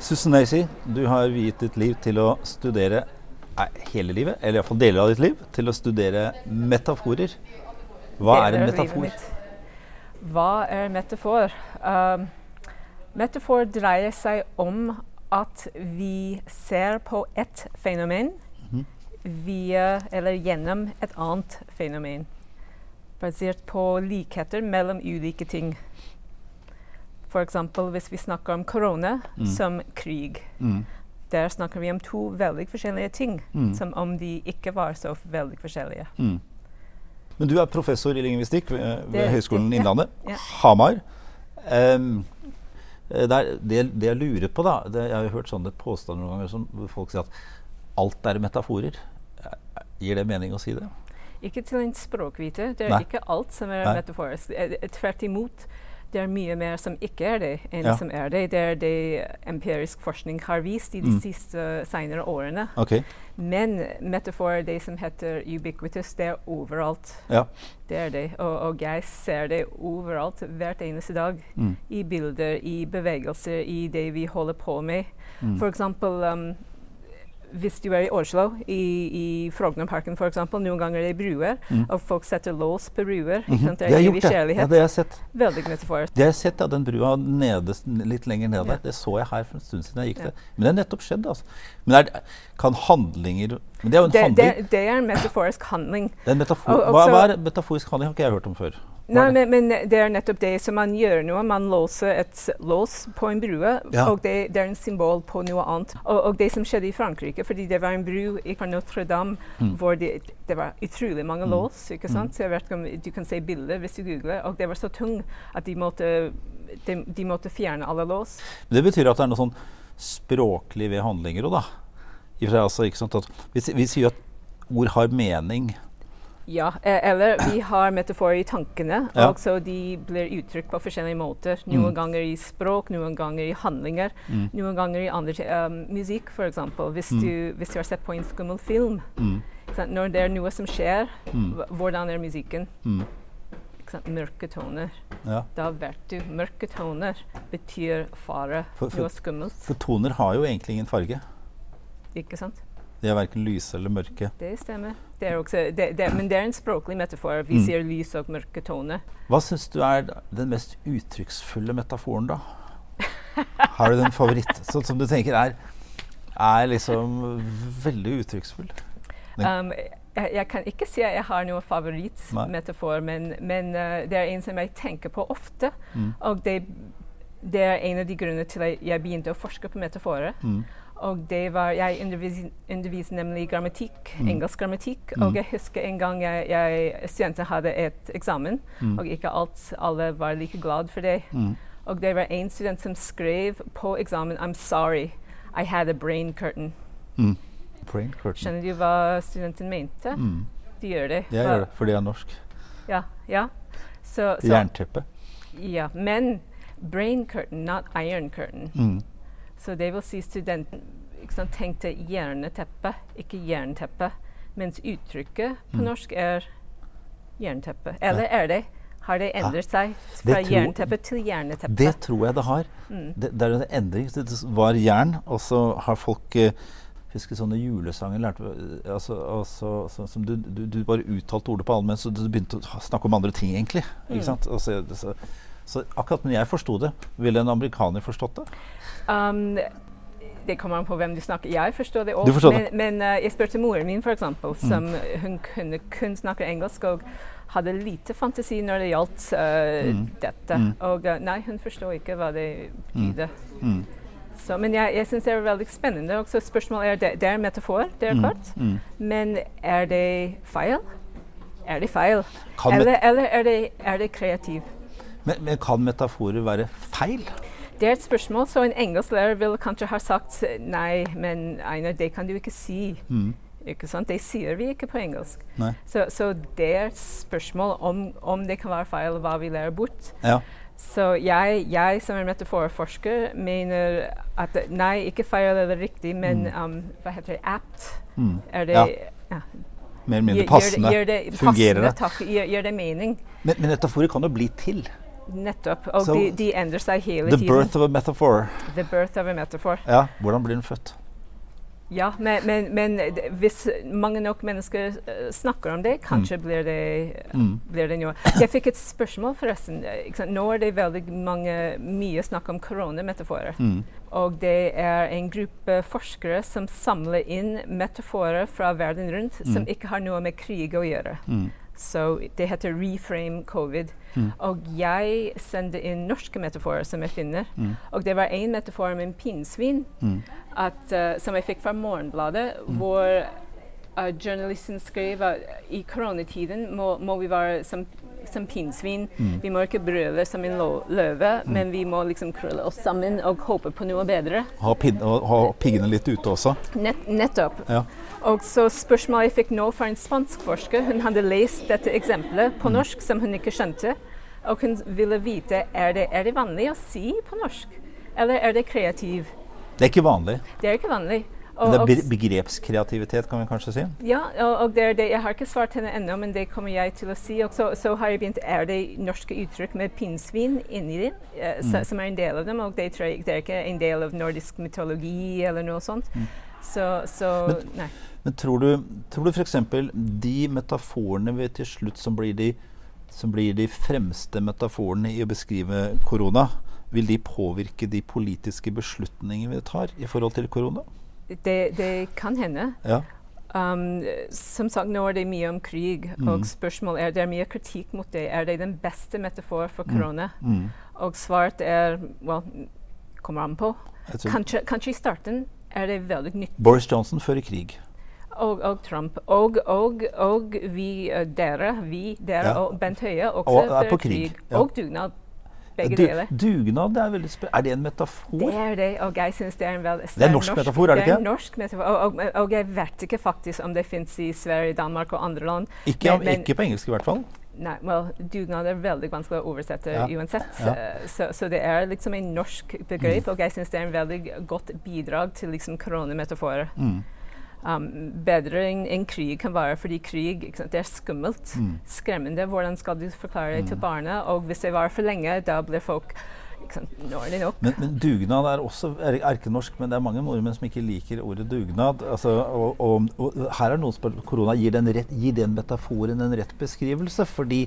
Susan Daisy, du har viet ditt liv til å studere nei, hele livet, eller iallfall deler av ditt liv, til å studere metaforer. Hva er en metafor? Hva er metafor? Um, metafor dreier seg om at vi ser på ett fenomen Mhm. via eller gjennom et annet fenomen. Basert på likheter mellom ulike ting. F.eks. hvis vi snakker om korona Mm. som krig. Mm. Der snakker vi om to veldig forskjellige ting, Mm. som om de ikke var så veldig forskjellige. Mm. Men du er professor i lingvistikk ved, ved Høgskolen ja. Innlandet, Ja. Hamar. Um, det, er, det, det jeg lurer på, da det, Jeg har hørt sånne påstander noen ganger som folk sier at alt er metaforer. Gir det mening å si det? Ikke til en språkviter. Det er Nei. ikke alt som er Nei. metaforisk. Eh, eh, Tvert imot. Det er mye mer som ikke er det, enn Ja. som er det. Det er det empirisk forskning har vist i de Mm. siste senere årene. Okay. Men metafor, det som heter ubiquitous, det er overalt. Ja. Det er det. Og, og jeg ser det overalt hvert eneste dag. Mm. I bilder, i bevegelser, i det vi holder på med. Mm. For eksempel um, hvis du er i Oslo, i, i Frognerparken f.eks., noen ganger er det bruer, Mm. og folk setter lås på bruer. Mm -hmm. Det har er gjort, det. Ja, det har jeg sett. Veldig metaforisk. Det har jeg sett, ja, den brua nede, litt lenger ned der. Ja. Det så jeg her for en stund siden jeg gikk Ja. der. Men det er nettopp skjedd, altså. Men er, kan handlinger Men det er jo en Det, handling. det, det er en metaforisk handling. Det er en metafor. Og- og hva, hva er metaforisk handling? Har ikke jeg hørt om før. Nei, men, men det er nettopp det som man gjør nå. Man låser et lås på en brue, Ja. og det, det er en symbol på noe annet. Og, og det som skjedde i Frankrike, fordi det var en bru i Notre-Dame Mm. hvor det, det var utrolig mange Mm. lås. ikke sant? Så jeg vet ikke om Du kan se bilder hvis du googler. Og det var så tung at de måtte, de, de måtte fjerne alle lås. Det betyr at det er noe sånn språklig ved handlinger òg, da. Altså, ikke sant, at vi, vi sier at ord har mening. Ja, eh, eller vi har metaforer i tankene, Ja. Altså de blir uttrykt på forskjellige måter. Noen Mm. ganger i språk, noen ganger i handlinger, Mm. noen ganger i andre um, musikk, f.eks. Hvis, Mm. du, hvis du har sett på en skummel film, Mm. når det er noe som skjer, Mm. hvordan er musikken? Mm. Ikke sant? Mørke toner. Ja. Da vet du. Mørke toner betyr fare, For- for- noe skummelt. For toner har jo egentlig ingen farge. Ikke sant? De er verken lyse eller mørke. Det stemmer. Det er også, det, det, men det er en språklig metafor. Vi Mm. sier lys og mørke tone. Hva syns du er den mest uttrykksfulle metaforen, da? Har du den favoritt sånn som du tenker er, er liksom veldig uttrykksfull? Um, jeg, jeg kan ikke si at jeg har noen favorittmetafor, men, men uh, det er en som jeg tenker på ofte. Mm. Og det, det er en av de grunnene til at jeg begynte å forske på metaforer. Mm. Og det var, Jeg undervis, underviser nemlig grammatikk, Mm. engelsk grammatikk. Mm. Og jeg husker en gang jeg, jeg, studenter hadde et eksamen, Mm. og ikke alt, alle var like glad for det. Mm. Og det var en student som skrev på eksamen I'm sorry, I had a brain curtain. Mm. Brain curtain. Skjønner du hva studenten mente? Mm. De gjør det. Jeg Hva- gjør det, fordi jeg er norsk. Ja. ja. Så, så, Jernteppe. ja. Men brain curtain, not iron curtain. Mm. Så det vil si studenten ikke sant, tenkte hjerneteppe, ikke jernteppe. Mens uttrykket på Mm. norsk er jernteppe. Eller er det? Har det endret seg fra tror- jernteppe til jerneteppe? Det tror jeg det har. Mm. Det, det er en endring. Det var jern, og så har folk eh, Husker sånne julesanger lærte, altså, altså, så, som du, du, du bare uttalte ordet på allmenn, så du begynte å snakke om andre ting, egentlig. Mm. Sant? Og så, så, så akkurat når jeg forsto det, ville en amerikaner forstått det? Um, det kommer an på hvem du snakker Jeg forstår det òg. Men, men uh, jeg spurte moren min, f.eks., Mm. som hun kunne kun snakke engelsk og hadde lite fantasi når det gjaldt uh, Mm. dette. Mm. Og uh, nei, hun forstår ikke hva det betydde. Mm. Så, men jeg, jeg syns det er veldig spennende. Også spørsmålet er, det, det er en metafor, det er Mm. klart. Mm. Men er det feil? Er det feil? Eller, eller er, det, er det kreativ? Men, men kan metaforer være feil? Det er et spørsmål, så en engelsklærer vil kanskje ha sagt nei, men Einar, det kan du ikke si. Mm. Ikke sant? Det sier vi ikke på engelsk. Så, så det er et spørsmål om, om det kan være feil, hva vi lærer bort. Ja. Så jeg, jeg som er metaforforsker mener at nei, ikke feil eller riktig, men Mm. um, hva heter det, apt. Mm. Er det Ja. ja. mer eller mindre Gjør- passende. Gjør det, Fungerer passende det? takk, gjør, gjør det mening? Men, men metaforer kan jo bli til. Nettopp. Og so de, de endrer seg hele The tiden. birth of a metaphor. The birth of a metaphor. Ja, hvordan blir den født? Ja, men, men, men hvis mange nok mennesker eh, snakker om det, kanskje blir, det, Mm. blir det noe. Jeg fikk et spørsmål, forresten. eh? Nå er det veldig mange, mye snakk om koronametaforer. Mm. Og det er en gruppe forskere som samler inn metaforer fra verden rundt som Mm. ikke har noe med krig å gjøre. Mm. Så det heter Reframe Covid. Mm. Og jeg sender inn norske metaforer som jeg finner. Mm. Og det var en metafor om en pinnsvin Mm. at, eh, som jeg fikk fra Morgenbladet, hvor uh, journalisten skrev at i koronatiden må, må vi være som, som pinnsvin. Mm. Vi må ikke brøle som en løve, løve, men vi må liksom krølle oss sammen og håpe på noe bedre. Ha, pin, ha piggene litt ute også. Nett, nettopp. Ja. Og så spørsmålet jeg fikk nå fra en spansk forsker, hun hadde lest dette eksempelet på norsk som hun ikke skjønte, og hun ville vite er det er det vanlig å si på norsk, eller er det kreativ? Det er ikke vanlig. Det er ikke vanlig. Men Og, det er begrepskreativitet, kan vi kanskje si. ja, og, og det er det. Jeg har ikke svart henne ennå, men det kommer jeg til å si. Og så, så har jeg begynt Er det norske uttrykk med pinnsvin inni dem, eh, Mm. som er en del av dem? Og det, tror jeg, det er ikke en del av nordisk mytologi eller noe sånt. Mm. Så, så Men- nei. Men tror du, tror du f.eks. de metaforene vi til slutt som blir de, som blir de fremste metaforene i å beskrive korona, vil de påvirke de politiske beslutningene vi tar i forhold til korona? Det, det kan hende. Ja. Um, som sagt, nå er det mye om krig, Mm. og spørsmål er det er mye kritikk mot det. Er det den beste metafor for korona? Mm. Og svaret er well, kommer an på. Kanskje, kanskje i starten er det veldig nytt. Boris Johnson før i krig. Og, og Trump. Og, og, og vi, uh, dere, vi, dere Ja. og Bent Høie også Og er før krig. krig, ja. Og dugnad. Begge deler. dugnad er veldig spe Er det en metafor? Det er det, og jeg synes det er en veldig Det er norsk metafor, er det ikke? Det er en norsk metafor, og, og, og jeg vet ikke faktisk om det fins i Sverige, Danmark og andre land. Ikke, Men- men- ikke på engelsk i hvert fall. Nei, well, dugnad er veldig vanskelig å oversette Ja. uansett. Ja. Så, so det er liksom en norsk begrep, og jeg syns det er en veldig godt bidrag til liksom koronametaforer. Mm. Um, bedre enn en krig kan være, fordi krig sant, det er skummelt. Mm. Skremmende. Hvordan skal du forklare det til barna? Og hvis det varer for lenge, da blir folk. Men, men dugnad er også er erkenorsk, men det er mange nordmenn som ikke liker ordet dugnad. Altså, og, og, og her er noen spør korona gir den, rett, gir den metaforen en rett beskrivelse. Fordi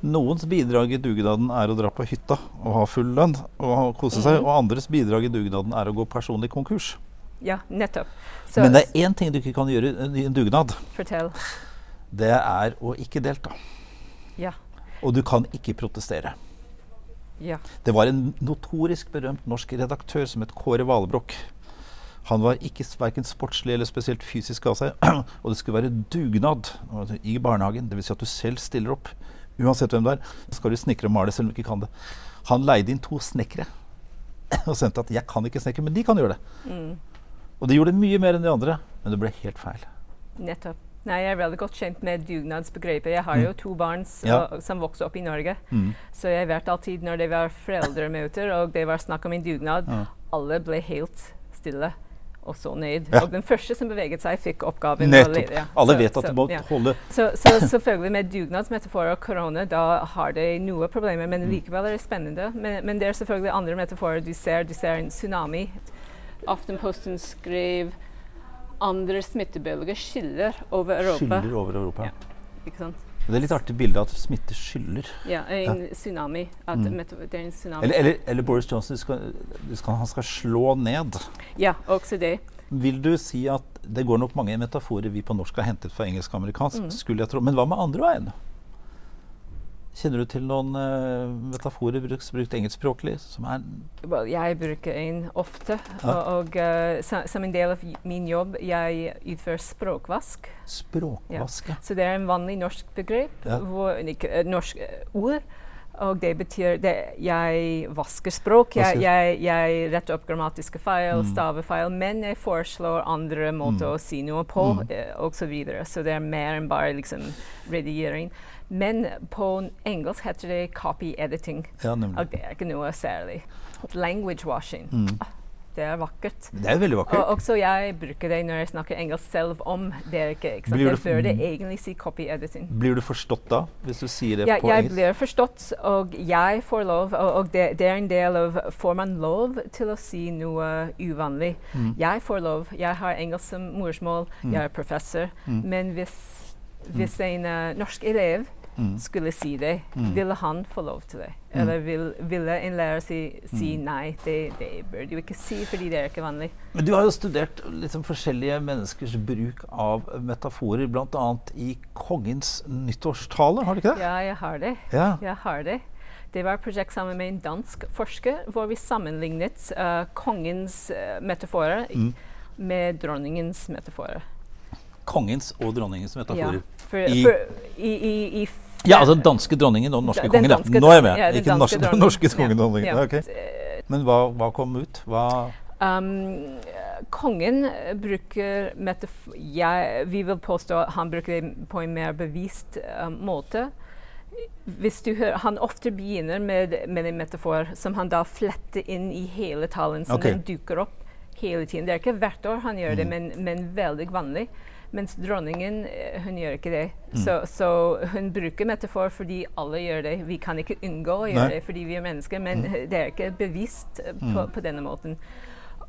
noens bidrag i dugnaden er å dra på hytta og ha full lønn og kose seg. Og andres bidrag i dugnaden er å gå personlig konkurs. Ja, nettopp. Så Men det er én ting du ikke kan gjøre i en dugnad. fortell. Det er å ikke delta. Ja. Og du kan ikke protestere. Ja. Det var en notorisk berømt norsk redaktør som het Kåre Valebrokk. Han var ikke verken sportslig eller spesielt fysisk av seg. Og det skulle være dugnad altså, i barnehagen. Dvs. Si at du selv stiller opp. Uansett hvem det er. Skal du snekre og male selv om du ikke kan det. Han leide inn to snekkere og sendte at 'jeg kan ikke snekre, men de kan gjøre det'. Mm. Og de gjorde mye mer enn de andre, men det ble helt feil. Nettopp. Nei, jeg er veldig godt kjent med dugnadsbegrepet. Jeg har jo to barn Mm. Ja. som vokste opp i Norge. Mm. Så jeg vet alltid når det var foreldremøter og det var snakk om en dugnad, Ja. alle ble helt stille og så nøyd. Ja. Og den første som beveget seg, fikk oppgaven. Nettopp. ja. Alle Så- vet at så, du må ja. holde Så, så selvfølgelig med dugnadsmetaforer og korona, da har de noe problemer, men Mm. likevel er det spennende. Men, men det er selvfølgelig andre metaforer du ser. Du ser en tsunami. Aftenposten skrev andre smittebølger skyller over Europa. skyller over Europa. Ja. Ikke sant? Det er litt artig bilde at smitte skyller. Ja, en tsunami. At Mm. det er en tsunami. Eller, eller, eller Boris Johnson skal, skal, han skal slå ned. Ja, også det. Vil du si at det går nok mange metaforer vi på norsk har hentet fra engelsk og amerikansk? Mm. skulle jeg tro. Men hva med andre veien? Kjenner du til noen uh, metaforer brukt, brukt engelskspråklig som er Well, jeg bruker en ofte. Ja. Og, uh, som en del av min jobb, jeg utfører språkvask. språkvask? Ja. Så det er en vanlig norsk begrep, Ja. hvor, ikke, eh, norsk ord. Og det betyr det, jeg vasker språk. Jeg, jeg, jeg retter opp grammatiske feil, Mm. stavefeil, men jeg foreslår andre måter Mm. å si noe på, Mm. osv. så videre. Så det er mer enn bare liksom redigering. Men på engelsk heter det copy editing. ja. Og det er ikke noe særlig. Language washing. Mm. Ah, Det er vakkert. Det er veldig vakkert. Og også jeg bruker det når jeg snakker engelsk selv om det ikke, ikke sant? Jeg burde egentlig si copy editing. Blir du forstått da, hvis du sier det ja, på jeg engelsk? blir forstått, og jeg får lov, og, og det, det er en del av Får man lov til å si noe uvanlig? Mm. Jeg får lov. Jeg har engelsk som morsmål, Mm. jeg er professor. Mm. Men hvis, hvis en uh, norsk elev Mm. skulle si det, Mm. ville han få lov til det? Mm. Eller vil, ville en lærer si, si Mm. nei, det, det bør du ikke si fordi det er ikke vanlig? Men du har jo studert liksom forskjellige menneskers bruk av metaforer, bl.a. i kongens nyttårstale, har du ikke det? Ja, jeg har det. Ja. Jeg har det. Det var et prosjekt sammen med en dansk forsker hvor vi sammenlignet uh, kongens uh, metaforer Mm. med dronningens metaforer. Kongens og dronningens metaforer. For, I- for, i, i, i Ja, altså danske dronningen og norske Den kongen. Ja. danske Nå er jeg med. ja, den ikke den norske, dronning. norske Ja, kongen og dronningen. ja. Ok. Eh, Men hva, hva kom ut? Hva Um, kongen bruker metafor... jeg, Vi vil påstå at han bruker det på en mer bevisst um, måte. Hvis du hører, Han ofte begynner med, med en metafor som han da fletter inn i hele talen, Som okay. den dukker opp hele tiden. Det er ikke hvert år han gjør det, Mm. men, men veldig vanlig. Mens dronningen eh, hun gjør ikke det. Mm. Så, så hun bruker metafor fordi alle gjør det. Vi kan ikke unngå å gjøre Nei. det fordi vi er mennesker, men Mm. det er ikke bevisst eh, på, Mm. på denne måten.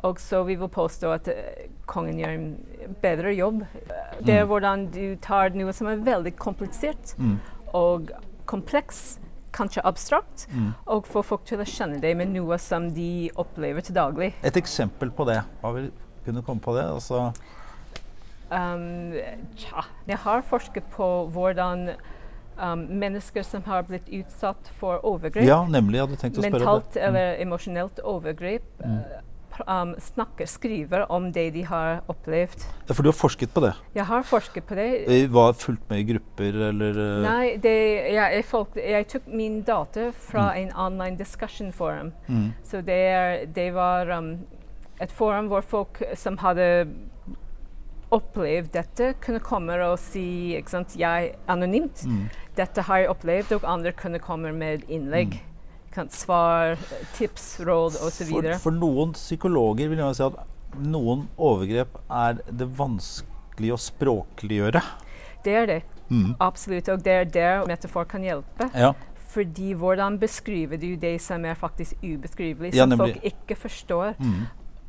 Og så vi vil påstå at eh, kongen gjør en bedre jobb. Det er Mm. hvordan du tar noe som er veldig komplisert mm. og kompleks, kanskje abstrakt, Mm. og får folk til å skjønne det med noe som de opplever til daglig. Et eksempel på det. Hva vil kunne komme på det? Altså, Um, tja, jeg har forsket på hvordan um, mennesker som har blitt utsatt for overgrep, ja, nemlig. Jeg hadde tenkt å spørre mentalt det. Mm. eller emosjonelt overgrep, Mm. um, snakker, skriver om det de har opplevd. Ja, for du har forsket på det? Jeg har forsket på det. Eh, Var fulgt med i grupper, eller uh... Nei, det, jeg, jeg, folk, jeg tok min data fra en online discussion forum. Mm. Så det, det var et forum hvor folk som hadde opplevd dette, kunne komme og si ikke sant, jeg anonymt. Mm. Dette har jeg opplevd, og andre kunne komme med innlegg. Kan svar, tips, råd osv. For, for noen psykologer vil jeg si at noen overgrep er det vanskelig å språkliggjøre. Det er det. Mm. Absolutt. Og det er der metafor kan hjelpe. Ja. Fordi hvordan beskriver du det som er faktisk ubeskrivelig, som ja, folk ikke forstår? Mm.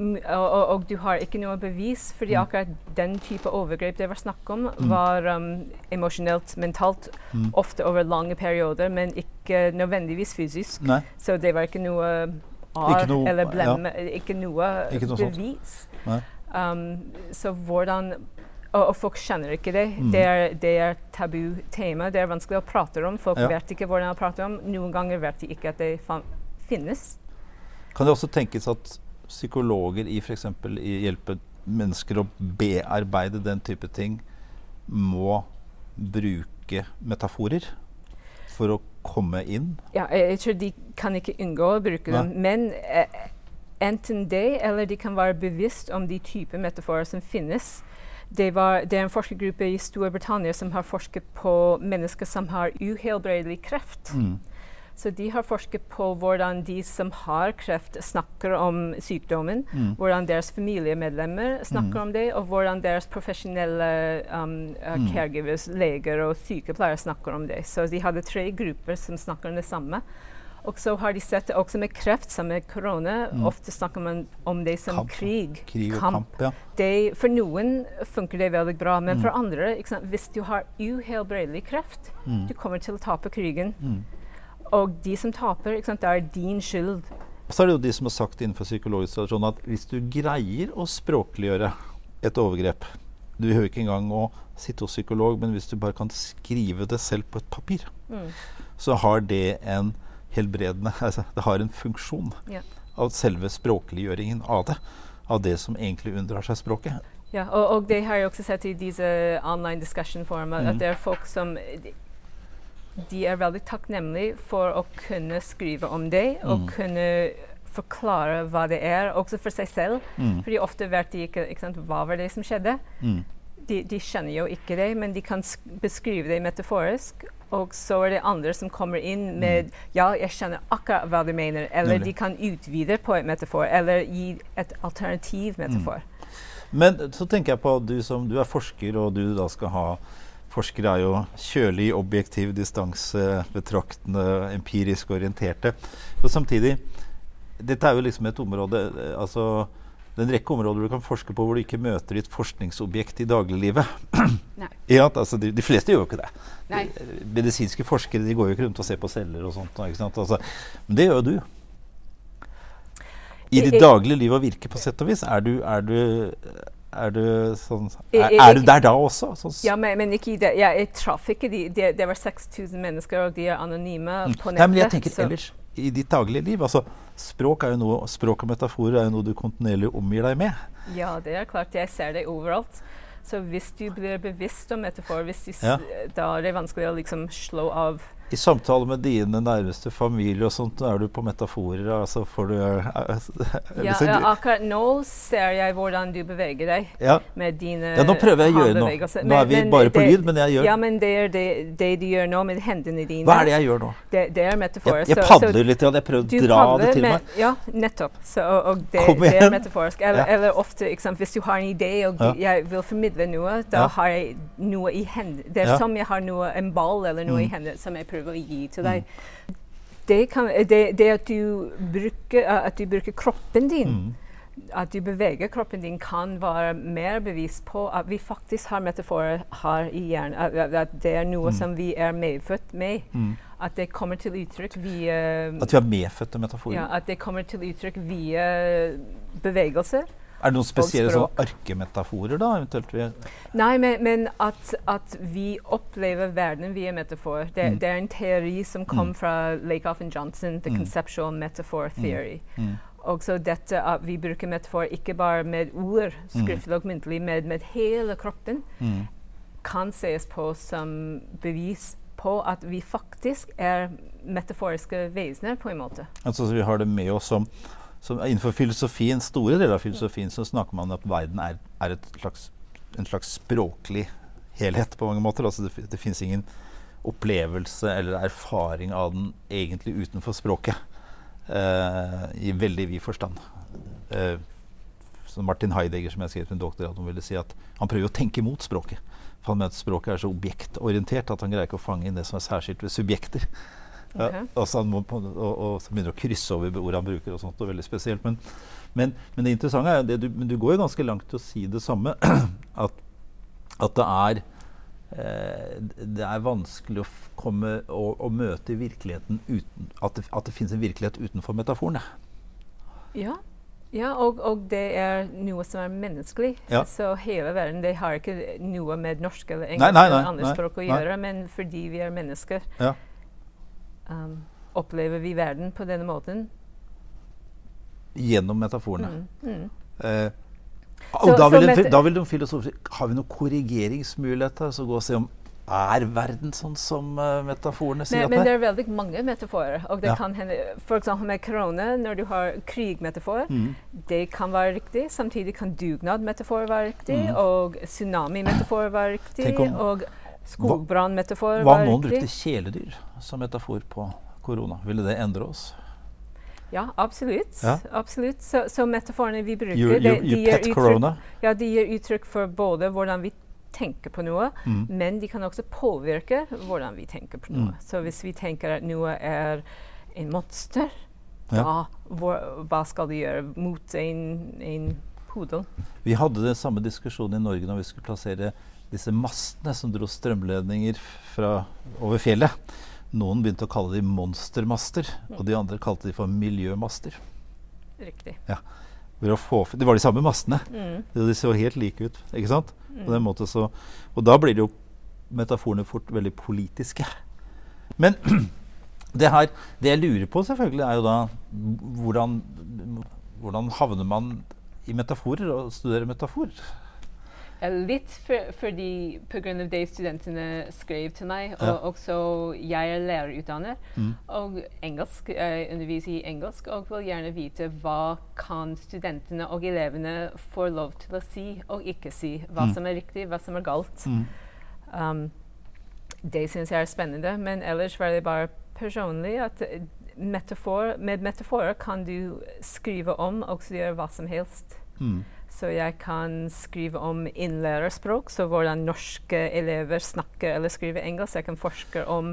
Og, og, du har ikke noe bevis, fordi Mm. akkurat den type overgrep det var snakk om, Mm. var um, emosjonelt, mentalt, Mm. ofte over lange perioder, men ikke nødvendigvis fysisk. Nei. Så det var ikke noe arr eller blemme, ikke noe Ikke noe bevis. Um, så hvordan og, og folk kjenner ikke det. Mm. Det er, det er tabu tema. Det er vanskelig å prate om. Folk Ja. vet ikke hvordan å prate om. Noen ganger vet de ikke at det finnes. Kan det også tenkes at psykologer i f.eks. hjelpe mennesker å bearbeide den type ting, må bruke metaforer for å komme inn? Ja, jeg, tror de kan ikke unngå å bruke dem. Men eh, enten det, eller de kan være bevisst om de typer metaforer som finnes. Det, var, det er en forskergruppe i Storbritannia som har forsket på mennesker som har uhelbredelig kreft. Mm. Så de har forsket på hvordan de som har kreft, snakker om sykdommen. Mm. Hvordan deres familiemedlemmer snakker Mm. om det, og hvordan deres profesjonelle um, uh, Mm. caregivers, leger og sykepleiere snakker om det. Så de hadde tre grupper som snakker om det samme. Og så har de sett det også med kreft, som med korona. Mm. Ofte snakker man om det som Kamp. krig. Krig kamp. kamp, ja. Det, for noen funker det veldig bra, men Mm. for andre, hvis du har uhelbredelig kreft, Mm. du kommer til å tape krigen. Mm. Og de som taper, ikke sant, det er din skyld. Så er det jo de som har sagt innenfor psykologisk tradisjon at hvis du greier å språkliggjøre et overgrep Du behøver ikke engang å sitte hos psykolog, men hvis du bare kan skrive det selv på et papir, Mm. så har det en helbredende altså, Det har en funksjon Ja. av selve språkliggjøringen av det. Av det som egentlig unndrar seg språket. Ja, og, og det har jeg også sett i disse online discussion forum, at Mhm. det er folk som de, er veldig takknemlige for å kunne skrive om det, og Mhm. kunne forklare hva det er, også for seg selv. Mm. Fordi ofte vet de ikke, ikke sant, hva var det som skjedde. Mm. De, de skjønner jo ikke det, men de kan sk beskrive det metaforisk. Og så er det andre som kommer inn med Ja, jeg skjønner akkurat hva du mener. Eller Nemlig. de kan utvide på et metafor. Eller gi et alternativ metafor. Men så tenker jeg på du som du er forsker, og du da skal ha Forskere er jo kjølig, objektiv, distansebetraktende, empirisk orienterte. Og samtidig Dette er jo liksom et område altså det er en rekke områder du kan forske på hvor du ikke møter ditt forskningsobjekt i dagliglivet. Ja, altså de, de fleste gjør jo ikke det. Nei. Medisinske forskere de går jo ikke rundt og ser på celler og sånt. Altså, men det gjør jo du. I ditt daglige liv og virke, på sett og vis. Er du, er du, er du sånn er, er du der da også? Sånn, Ja, men, men det. Ja, jeg traff ikke de. Det, de var 6000 mennesker, og de er anonyme på nettet. Nei, men jeg tenker så- ellers i ditt daglige liv. altså Språk, noe, språk og metaforer er jo noe du kontinuerlig omgir deg med. Ja, det er klart. Jeg ser det overalt. Så hvis du blir bevisst om metaforer, hvis du Ja. da er det vanskelig å liksom slå av I samtale med dine nærmeste familie og sånt, er du på metaforer. altså får du er, er, ja, Akkurat nå ser jeg hvordan du beveger deg ja. med dine Ja, nå prøver jeg å gjøre noe. Nå er vi bare på det- lyd, men jeg gjør Ja, men det er det, det du gjør nå med hendene dine. Hva er det jeg gjør nå? Det, det er metaforer. Jeg, jeg padler så litt, jeg prøver å dra det til med, meg. Ja, nettopp. Så, og, det, det er metaforisk. Eller, Ja. eller ofte, sant, hvis du har en idé og Ja. jeg vil formidle noe, da har jeg noe i hendene. Det er som jeg har noe, en ball eller noe i Mm. hendene som jeg prøver å gi til deg. Det, kan, det, det at, du bruker, at du bruker kroppen din, Mm. at du beveger kroppen din, kan være mer bevis på at vi faktisk har metaforer her i hjernen. At, det er noe Mm. som vi er medfødt med. Mm. At det kommer til uttrykk via At vi har medfødte metaforer. ja, At det kommer til uttrykk via bevegelser. Er det noen spesielle sånne arkemetaforer, da? eventuelt? Vi, Nei, men, men at, at vi opplever verden via metafor. Det, Mm. det er en teori som kom Mm. fra Lakoff and Johnson, The Mm. Conceptual Metaphor Theory. mm. Og så dette at vi bruker metafor ikke bare med ord, skriftlig og myntlig, men med hele kroppen, Mm. kan ses på som bevis på at vi faktisk er metaforiske vesener, på en måte. Altså, så vi har det med oss som, som Innenfor filosofien, store deler av filosofien så snakker man om at verden er, er slags, en slags språklig helhet på mange måter. Altså, det, det fins ingen opplevelse eller erfaring av den egentlig utenfor språket. eh, I veldig vid forstand. Eh, Martin Heidegger, som jeg skrev en doktorgrad om, ville si at han prøver å tenke mot språket. For han mener at språket er så objektorientert at han greier ikke å fange inn det som er særskilt ved subjekter. Ja, Altså må og, og så begynner å krysse over ord han bruker. og sånt, og veldig spesielt. Men, men, men det interessante er det du, du går jo ganske langt til å si det samme. At, at det er eh, det er vanskelig å komme og, og møte virkeligheten uten At det, at det finnes en virkelighet utenfor metaforene. Ja, ja og, og det er noe som er menneskelig. Ja. Så hele verden det har ikke noe med norsk eller Nei, engelsk nei, eller andre nei, språk å nei. gjøre, men fordi vi er mennesker, Ja. Um, opplever vi verden på denne måten. Gjennom metaforene. Mm, mm. Eh, Så- og da vil, de, da vil de filosofer si Har vi noen korrigeringsmuligheter? Så gå og se om er verden sånn som uh, metaforene sier Men, at men det det er? er veldig mange metaforer. Og det Ja. kan hende, for eksempel med korona, når du har krigmetafor, Mm. det kan være riktig. Samtidig kan dugnadmetafor være riktig, Mm. og tsunamimetafor være riktig, Tenk om- var skogbrannmetafor Hva om noen brukte kjæledyr som metafor på korona? Ville det endre oss? Ja, absolutt. Ja. absolutt. Så, så metaforene vi bruker, You, you, you de, gir uttrykk, ja, de gir uttrykk for både hvordan vi tenker på noe, Mm. men de kan også påvirke hvordan vi tenker på noe. Mm. Så hvis vi tenker at noe er en monster, Ja. da hvor, hva skal de gjøre mot en, en pudel? Vi hadde den samme diskusjonen i Norge når vi skulle plassere disse mastene som dro strømledninger fra, over fjellet. Noen begynte å kalle de monstermaster, og de andre kalte de for miljømaster. Riktig. F- det var de samme mastene. Mm. De så helt like ut. ikke sant? Mm. På den måten så, og da blir det jo metaforene fort veldig politiske. Men det her, det jeg lurer på selvfølgelig, er jo da hvordan, hvordan havner man i metaforer og studerer metaforer? Eh, Litt for, fordi pga. det studentene skrev til meg, og Ja. også jeg er lærerutdanner, Mm. og engelsk, jeg underviser i engelsk, og vil gjerne vite hva kan studentene og elevene få lov til å si og ikke si. Hva Mm. som er riktig, hva som er galt. Mm. Um, det syns jeg er spennende. Men ellers var det bare personlig at eh, metafor, med metaforer kan du skrive om og gjøre hva som helst. Så jeg kan skrive om innlærerspråk, så hvordan norske elever snakker eller skriver engelsk. Jeg kan forske om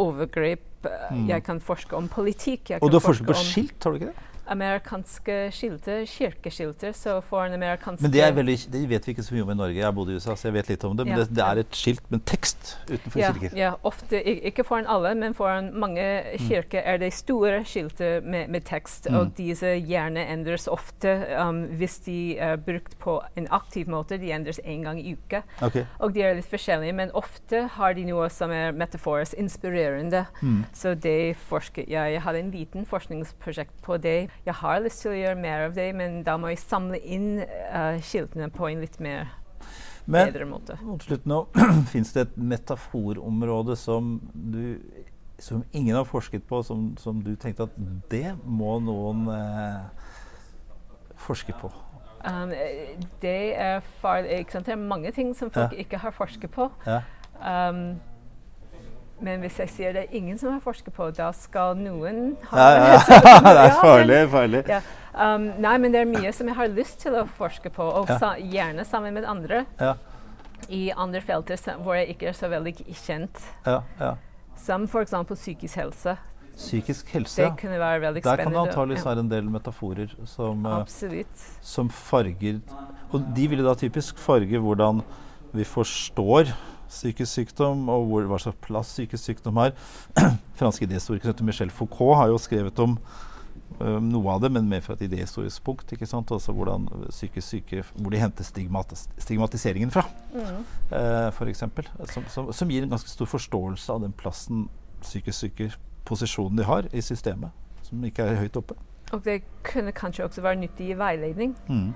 overgrep. Mm. Jeg kan forske om politikk. Jeg Og kan du har forsket på skilt, har du ikke det? Amerikanske skilter, kirkeskilter. Så for en amerikansk Men det, veldig, det vet vi ikke så mye om i Norge. Jeg har bodd i USA, så jeg vet litt om det. Men Ja, det, det er et skilt med tekst utenfor ja, kirker. ja, ofte, ikke foran alle, men foran mange kirker er det store skilter med, med tekst. Mm. Og disse gjerne endres ofte um, hvis de er brukt på en aktiv måte. De endres én gang i uka. Okay. Og de er litt forskjellige, men ofte har de noe som er metaforisk inspirerende. Mm. Så det forsket jeg. Jeg hadde en liten forskningsprosjekt på det. Jeg har lyst til å gjøre mer av det, men da må jeg samle inn uh, skiltene på en litt mer Men bedre måte. mot slutten nå fins det et metaforområde som du som ingen har forsket på, som, som du tenkte at det må noen eh, forske på. Um, eh, det er farlig. Ikke sant? Det er mange ting som folk Ja. ikke har forsket på. Ja. Um, men hvis jeg sier det er ingen som har forsket på, da skal noen ha Ja, ja. det er farlig. farlig. Ja. Um, nei, men det er mye som jeg har lyst til å forske på, og sa, gjerne sammen med andre Ja, i andre felter hvor jeg ikke er så veldig kjent. ja, ja. Som f.eks. psykisk helse. Psykisk helse. Det kunne være veldig Der kan det spennende. antakeligvis være en del metaforer som, uh, som farger Og de ville da typisk farge hvordan vi forstår psykisk sykdom, og hvor, hva slags plass psykisk sykdom har. Franske idéhistorikere Michel Foucault har jo skrevet om um, noe av det, men mer fra et idéhistorisk punkt. ikke sant? Altså hvordan psykisk syke Hvor de henter stigmatis stigmatiseringen fra, Mm. uh, for eksempel. Som, som, som gir en ganske stor forståelse av den plassen psykisk syke posisjonen de har i systemet, som ikke er høyt oppe. Og det kunne kanskje også være nyttig i veiledning. Mm.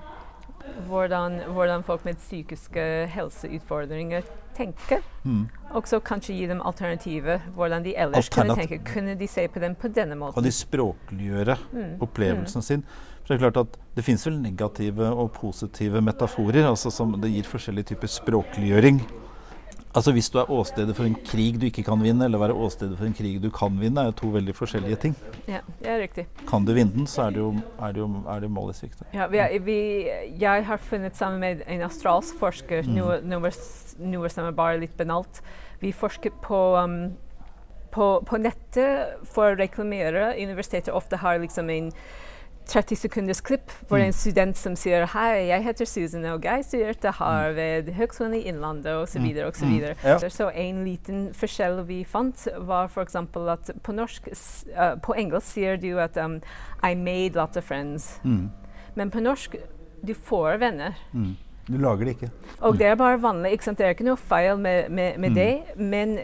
Hvordan, hvordan folk med psykiske helseutfordringer tenker. Mm. Og så kanskje gi dem alternativet, Hvordan de ellers kunne tenke. Kunne de se på dem på denne måten? Kan de språkliggjøre Mm. opplevelsen sin? For Det er klart at det finnes vel negative og positive metaforer. altså som Det gir forskjellige typer språkliggjøring. Altså Hvis du er åstedet for en krig du ikke kan vinne, eller være åstedet for en krig du kan vinne, er jo to veldig forskjellige ting. Ja, det er riktig. Kan du vinne den, så er det jo, er det jo, er det mål i sikte. Ja, vi, er- vi, jeg har funnet sammen med en australsk forsker Mm. noe, noe, noe som er bare litt banalt. Vi forsker på, um, på, på nettet for å reklamere. Universiteter ofte har liksom en 30 sekunders klipp Mm. en student som sier Hei, jeg heter Susan, og jeg studerte Harvard, Høgskolen i Innlandet osv. Mm. osv. Mm. Ja. Så en liten forskjell vi fant, var f.eks. at på norsk uh, På engelsk sier du at um, I made lots of friends. Mm. Men på norsk du får venner. Mm. Du lager det ikke. Og det er bare vanlig. ikke sant? Det er ikke noe feil med, med, med Mm. det. Men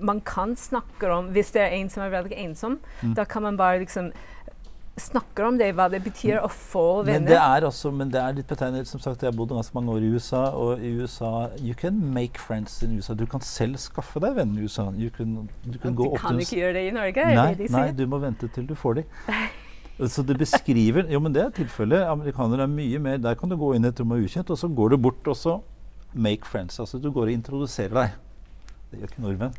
man kan snakke om Hvis det er en som er veldig ensom, Mm. da kan man bare liksom snakke om det, hva det betyr å få Men det venner. er også, men det er litt betegnet Som sagt, jeg har bodd ganske mange år i USA, og i USA You can make friends in USA. Du kan selv skaffe deg venner i USA. You can, du kan gå Du kan ikke gjøre det i Norge, Nei, de nei, du må vente til du får de. Så det beskriver Jo, men det er tilfellet. Amerikanere er mye mer Der kan du gå inn i et rom og ukjent, og så går du bort og så make friends. Altså du går og introduserer deg. Det gjør ikke nordmenn.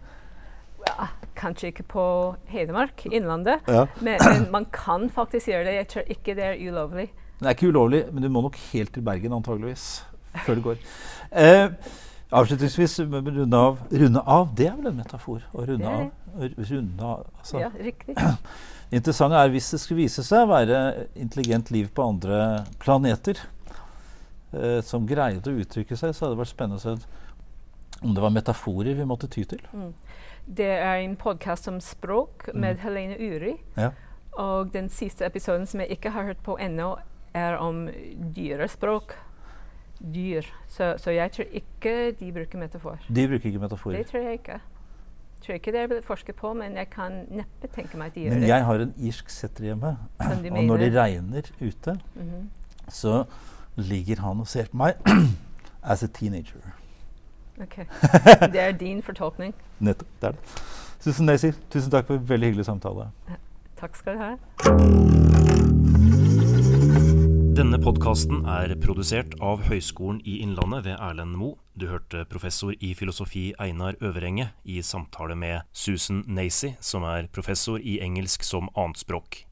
Kanskje ikke på Hedmark, Innlandet. Ja. Men, men man kan faktisk gjøre det. Jeg tror ikke det er ulovlig. Det er ikke ulovlig, men du må nok helt til Bergen antageligvis før det går. Eh, avslutningsvis, runde av. Runde av, det er vel en metafor? Å runde Det av. Runde av altså. Ja, riktig. interessante er hvis det skulle vise seg å være intelligent liv på andre planeter eh, som greide å uttrykke seg, så hadde det vært spennende å se om det var metaforer vi måtte ty til. Mm. Det er en podkast om språk med Helene Uri. Ja. Og den siste episoden som jeg ikke har hørt på ennå, er om dyrespråk. Dyr. Så, så jeg tror ikke de bruker metafor. De bruker ikke Det tror jeg ikke. Jeg tror ikke det er forsket på, men jeg kan neppe tenke meg at de gjør det. Men jeg har en irsk setter hjemme, og når det regner ute, Mhm. så ligger han og ser på meg as a teenager. Ok. Det er din fortolkning. Nettopp. Det er det. Susan Daisy, tusen takk for en veldig hyggelig samtale. Takk skal du ha. Denne podkasten er produsert av Høgskolen i Innlandet ved Erlend Moe. Du hørte professor i filosofi Einar Øverenge i samtale med Susan Nacy, som er professor i engelsk som annetspråk.